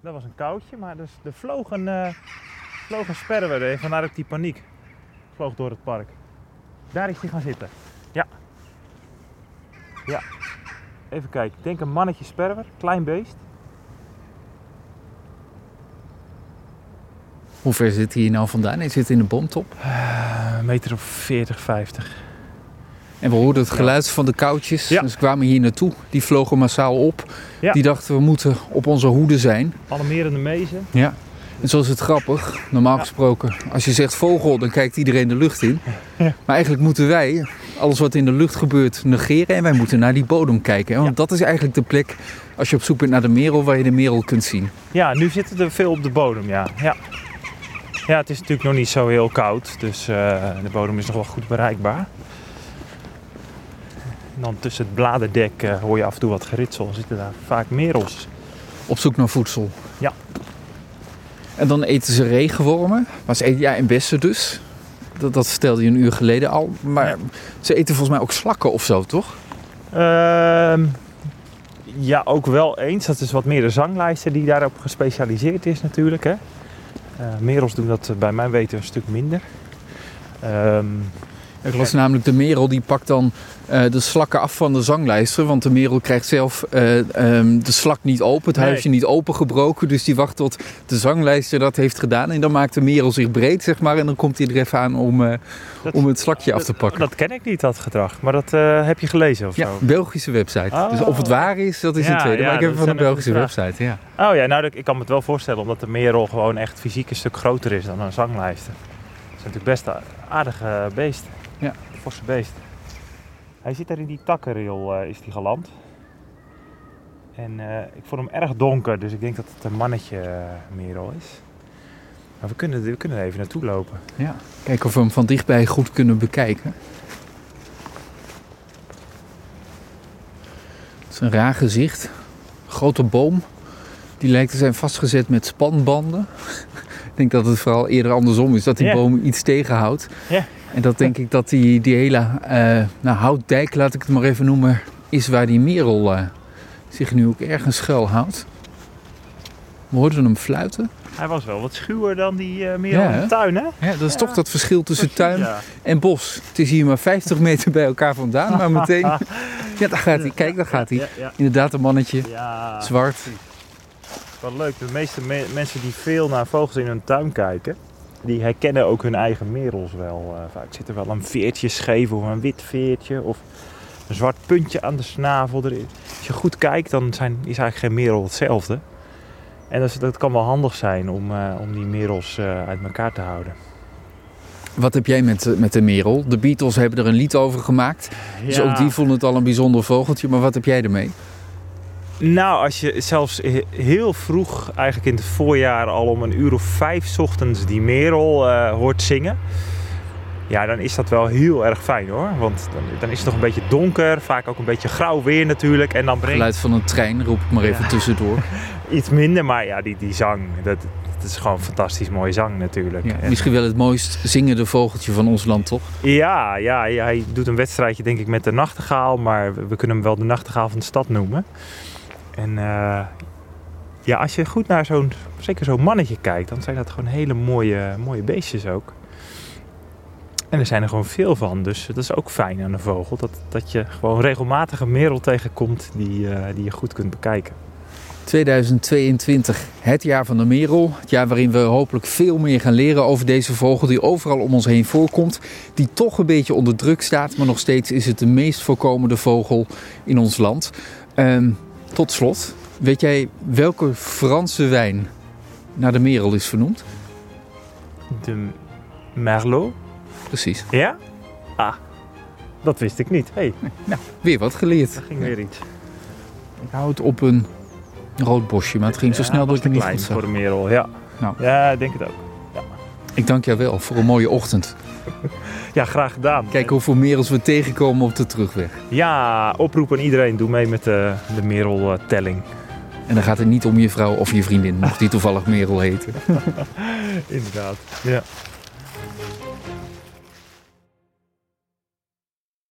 Dat was een koudje, maar dus, er vloog een, uh, vloog een sperwer. Vandaar ook die paniek. Vloog door het park. Daar is hij gaan zitten. Ja. Ja. Even kijken. Ik denk een mannetje sperwer. Klein beest. Hoe ver zit hij hier nou vandaan? Hij zit in de boomtop? Uh, een meter of 40, 50. En we hoorden het geluid van de koudjes. Ja. Dus kwamen hier naartoe. Die vlogen massaal op. Ja. Die dachten we moeten op onze hoede zijn. Alarmerende mezen. Ja. En zo is het grappig. Normaal gesproken, als je zegt vogel, dan kijkt iedereen de lucht in. Maar eigenlijk moeten wij alles wat in de lucht gebeurt negeren. En wij moeten naar die bodem kijken. Want dat is eigenlijk de plek, als je op zoek bent naar de merel, waar je de merel kunt zien. Ja, nu zitten er veel op de bodem, ja. ja. Ja, het is natuurlijk nog niet zo heel koud. Dus uh, de bodem is nog wel goed bereikbaar. En dan tussen het bladerdek uh, hoor je af en toe wat geritsel. Zitten daar vaak merels. Op zoek naar voedsel. Ja. En dan eten ze regenwormen. Maar ze eten, ja, in bessen dus. Dat, dat vertelde je een uur geleden al. Maar ja. ze eten volgens mij ook slakken of zo, toch? Uh, ja, ook wel eens. Dat is wat meer de zanglijster die daarop gespecialiseerd is natuurlijk. Hè. Uh, merels doen dat bij mijn weten een stuk minder. Um, ik las namelijk de merel die pakt dan uh, de slakken af van de zanglijster. Want de merel krijgt zelf uh, um, de slak niet open, het nee. huisje niet opengebroken. Dus die wacht tot de zanglijster dat heeft gedaan. En dan maakt de merel zich breed, zeg maar. En dan komt hij er even aan om, uh, dat, om het slakje af te pakken. Dat, ken ik niet, dat gedrag. Maar dat heb je gelezen of ja, zo? Belgische website. Oh. Dus of het waar is, dat is ja, het tweede. Ja, maar ik heb het van een Belgische website, ja. Oh ja, nou ik kan me het wel voorstellen. Omdat de merel gewoon echt fysiek een stuk groter is dan een zanglijster. Dat is natuurlijk best een aardige beest. Ja forse beest. Hij zit daar in die takkenrail, uh, is die geland. En uh, ik vond hem erg donker, dus ik denk dat het een mannetje uh, merel is. Maar we kunnen, we kunnen er even naartoe lopen. Ja, kijken of we hem van dichtbij goed kunnen bekijken. Het is een raar gezicht. Grote boom. Die lijkt te zijn vastgezet met spanbanden. ik denk dat het vooral eerder andersom is, dat die boom iets tegenhoudt. Ja. En dat denk ik dat die, die hele uh, nou, houtdijk, laat ik het maar even noemen, is waar die merel uh, zich nu ook ergens schuil houdt. We hoorden hem fluiten. Hij was wel wat schuwer dan die uh, merel ja, in de tuin, hè? Ja, dat is ja. toch dat verschil tussen tuin ja. en bos. Het is hier maar 50 meter bij elkaar vandaan, maar meteen... ja, daar gaat hij. Kijk, daar gaat hij. Inderdaad, een mannetje. Zwart. Wat leuk. De meeste me mensen die veel naar vogels in hun tuin kijken die herkennen ook hun eigen merels wel. Uh, vaak zit er wel een veertje scheef of een wit veertje of een zwart puntje aan de snavel. Erin. Als je goed kijkt, dan zijn, is eigenlijk geen merel hetzelfde. En dat, dat kan wel handig zijn om, uh, om die merels uh, uit elkaar te houden. Wat heb jij met, met de merel? De Beatles hebben er een lied over gemaakt. Ja. Dus ook die vonden het al een bijzonder vogeltje. Maar wat heb jij ermee? Nou, als je zelfs heel vroeg, eigenlijk in het voorjaar, al om een uur of vijf ochtends die merel uh, hoort zingen. Ja, dan is dat wel heel erg fijn hoor. Want dan, dan, is het nog een beetje donker, vaak ook een beetje grauw weer natuurlijk. En dan brengt... Geluid van een trein, roep ik maar even ja. tussendoor. Iets minder, maar ja, die, die zang, dat, dat is gewoon fantastisch mooie zang natuurlijk. Ja, misschien wel het mooist zingende vogeltje van ons land, toch? Ja, ja, ja, hij doet een wedstrijdje denk ik met de nachtegaal. Maar we kunnen hem wel de nachtegaal van de stad noemen. En uh, ja, als je goed naar zo'n, zeker zo'n mannetje kijkt, dan zijn dat gewoon hele mooie, mooie beestjes ook. En er zijn er gewoon veel van, dus dat is ook fijn aan een vogel. Dat, dat je gewoon regelmatig een merel tegenkomt die, uh, die je goed kunt bekijken. 2022, het jaar van de merel. Het jaar waarin we hopelijk veel meer gaan leren over deze vogel die overal om ons heen voorkomt. Die toch een beetje onder druk staat, maar nog steeds is het de meest voorkomende vogel in ons land. Um, tot slot, weet jij welke Franse wijn naar de merel is vernoemd? De Merlot? Precies. Ja? Ah, dat wist ik niet. Hey. Nou, weer wat geleerd. Er ging weer iets. Ik hou het op een rood bosje, maar het ging zo snel dat ik het niet goed zag. voor de merel, ja. Nou. Ja, ik denk het ook. Ja. Ik dank jou wel voor een mooie ochtend. Ja, graag gedaan. Kijk hoeveel merels we tegenkomen op de terugweg. Ja, oproep aan iedereen. Doe mee met de, de mereltelling. En dan gaat het niet om je vrouw of je vriendin, mocht die toevallig merel heten. Inderdaad, ja.